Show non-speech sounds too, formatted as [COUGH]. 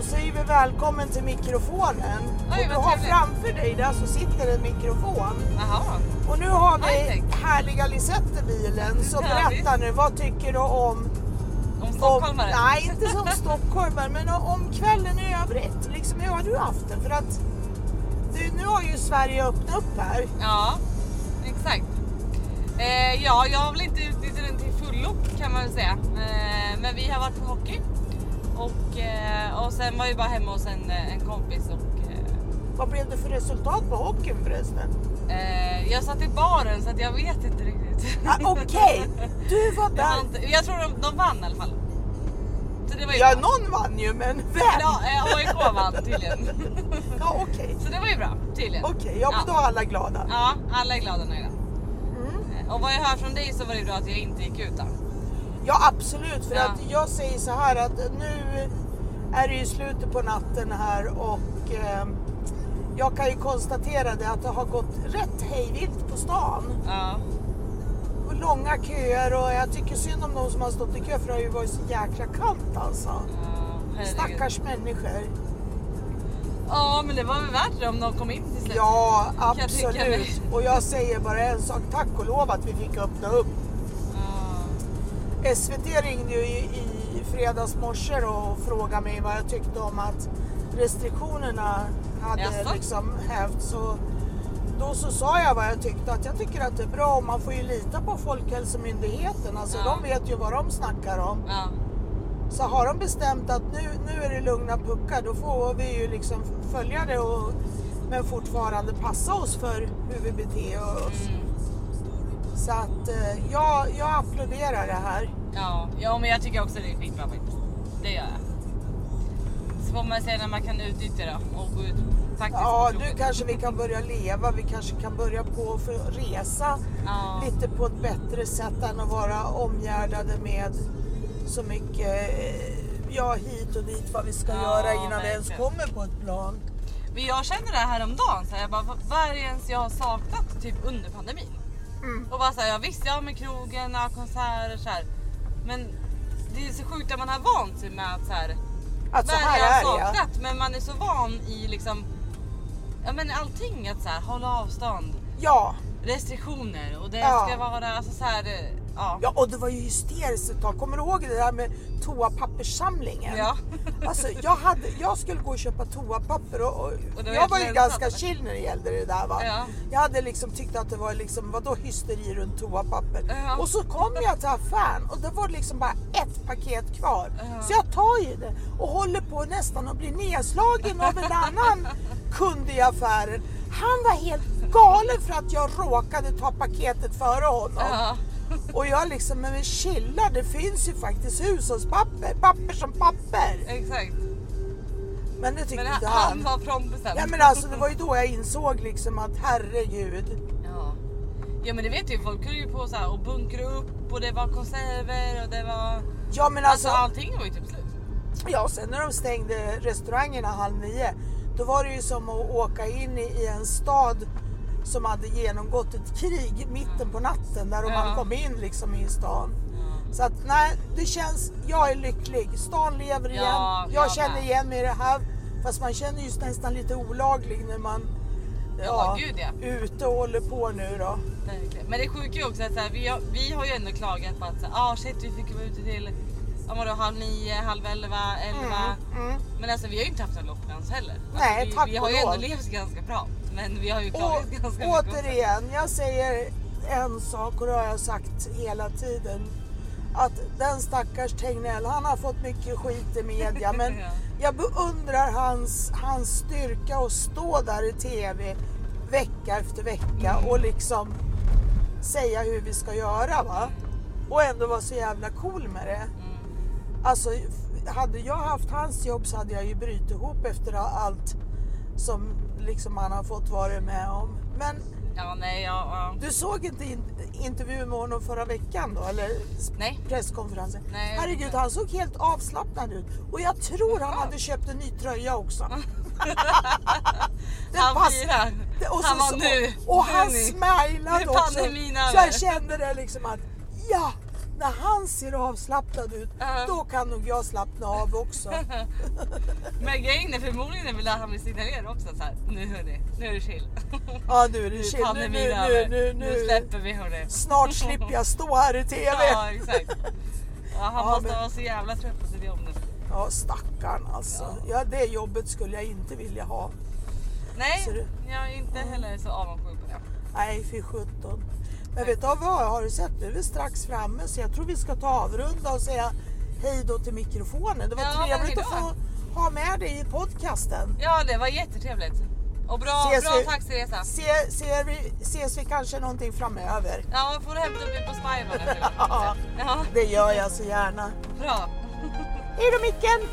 då säger vi välkommen till mikrofonen. Oj, och du har trevligt. framför dig där så sitter en mikrofon. Jaha. Och nu har vi härliga Lisette i bilen. Så berätta nu, vad tycker du om... Om om stockholmare? nej, inte [LAUGHS] som stockholmare, men om kvällen i övrigt. Liksom, hur har du haft det? För att du, nu har ju Sverige öppnat upp här. Ja, exakt. Eh, ja, jag har väl inte utnyttjat den till fullo kan man väl säga. Eh, men vi har varit på hockey. Och, eh, och sen var vi bara hemma hos en, eh, en kompis och eh, Vad blev det för resultat på hockeyn förresten? jag satt i baren så att jag vet inte riktigt. Ah, Okej, du var [LAUGHS] Jag, där. inte, jag tror de, de vann i alla fall. Var Ja, bra. någon vann ju, men vem? Ja, AIK vann tydligen. Ja, okej. Så det var ju bra tydligen. Okej, ja men då är alla glada. Ja, alla är glada och nöjda. Mm. Och vad jag hör från dig så var det bra att jag inte gick ut då. Ja absolut, för Ja. att jag säger så här att nu är det ju slutet på natten här och eh, jag kan ju konstatera det att det har gått rätt hejvilt på stan. Ja. Och långa köer och jag tycker synd om de som har stått i kö för det har ju varit så jäkla kallt alltså. Ja. Stackars människor. Ja, men det var väl värt det om de kom in till slut. Ja jag absolut. Och jag säger bara en sak, tack och lov att vi fick öppna upp. SVT ringde ju i, i fredags morse och frågade mig vad jag tyckte om att restriktionerna hade Jaså? liksom hävts. Och då så sa jag vad jag tyckte, att jag tycker att det är bra och man får ju lita på Folkhälsomyndigheten. Alltså Ja. de vet ju vad de snackar om. Ja. Så har de bestämt att nu, nu är det lugna puckar, då får vi ju liksom följa det och men fortfarande passa oss för hur vi beter oss. Mm. Så att eh, jag, jag applåderar det här. Ja. ja, men jag tycker också det är skitbra faktiskt. Det gör jag. Så får man se när man kan utnyttja det och gå ut faktiskt Ja, på nu kanske vi kan börja leva. Vi kanske kan börja på för resa Ja. lite på ett bättre sätt än att vara omgärdade med så mycket eh, ja, hit och dit vad vi ska Ja, göra innan vi ens verkligen. kommer på ett plan. Men jag kände det här häromdagen, så här, jag bara, vad vad är det ens jag har saknat typ under pandemin? Mm. Och bara så här, jag visste jag med krogen, ja, konserter så här. Men det är så sjukt att man har vant sig med att så här, Att så här är det ja. saknat? Men man är så van i liksom, ja men allting att så här, hålla avstånd, Ja, restriktioner och det Ja. ska vara alltså så här, ja. ja, och det var ju hysteriskt ett tag. Kommer du ihåg det där med toapapperssamlingen? Ja. [LAUGHS] Alltså, jag, hade, jag skulle gå och köpa toapapper och, och, Och var jag var ju ganska eller? chill när det gällde det där. Va? Ja. Jag hade liksom tyckt att det var liksom, vadå hysteri runt toapapper? Ja. Och så kom jag till affären och det var liksom bara ett paket kvar. Ja. Så jag tar ju det och håller på nästan att bli nedslagen av en annan [LAUGHS] kund i affären. Han var helt galen för att jag råkade ta paketet före honom. Och jag liksom, men chilla, det finns ju faktiskt hushållspapper, papper som papper. Exakt. Men det tyckte Men inte han, han. han var prompisen. Ja men alltså det var ju då jag insåg liksom att herregud. Ja. ja men det vet ju folk höll ju på så här och bunkra upp och det var konserver och det var... Ja men Alltså, alltså, allting var ju typ slut. ja sen när de stängde restaurangerna halv nio, då var det ju som att åka in i, i en stad som hade genomgått ett krig mitten på natten där Ja. man kom in liksom i stan. Så att nej, det känns, jag är lycklig. Stan lever igen. Ja, jag jag känner igen mig i det här. Fast man känner ju nästan lite olaglig när man Ja, gud, ja. ute och håller på nu då. Verkligen. Men det sjuka är också att så här, vi, har, vi har ju ändå klagat på att så här, ah, shit vi fick vara ute till ja, vadå, halv nio, halv elva, elva. Mm. Men alltså vi har ju inte haft en lockdowns heller. Alltså, Nej, vi, tack vi har och ju ändå levt ganska bra. Men vi har ju Och klagat ganska mycket. också. återigen, jag säger en sak och det har jag sagt hela tiden. Att den stackars Tegnell, han har fått mycket skit i media men [LAUGHS] Ja. jag beundrar hans, hans styrka att stå där i TV vecka efter vecka Mm. och liksom säga hur vi ska göra va. Och ändå vara så jävla cool med det. Mm. Alltså hade jag haft hans jobb så hade jag ju brutit ihop efter allt som liksom han har fått vara med om. Men Ja, nej, ja, ja. du såg inte in, intervjun med honom förra veckan då? Eller Nej. presskonferensen? Nej, Herregud, inte. han såg helt avslappnad ut. Och jag tror han hade köpt en ny tröja också. [LAUGHS] Han firar. Och Han så- var nu. Och nu han smilade också. Så jag kände det liksom att ja, när han ser avslappnad ut, Ja. då kan nog jag slappna av också. [LAUGHS] Men grejen är förmodligen att han vill signalera också så här. Nu hörni, nu är det chill. Ja nu är det chill. Nu, nu, nu, nu, Nu släpper vi hörni. Snart slipper jag stå här i TV. [LAUGHS] Ja exakt. Ja, han Ja, måste men- vara så jävla trött på sitt jobb nu. Ja stackarn alltså. Ja. det jobbet skulle jag inte vilja ha. Nej, du- jag är inte heller så avundsjuk på det. Nej fy sjutton. Men vet du vad, har du sett? Nu är vi strax framme så jag tror vi ska ta avrunda och säga hej då till mikrofonen. Det var Ja, trevligt att få ha med dig i podcasten. Ja det var jättetrevligt. Och bra, Ses bra vi- taxiresa. Se, ser vi, ses vi kanske någonting framöver? Ja, får du hämta mig på Spybar [LAUGHS] Ja, det gör jag så gärna. bra. Hej då Micken!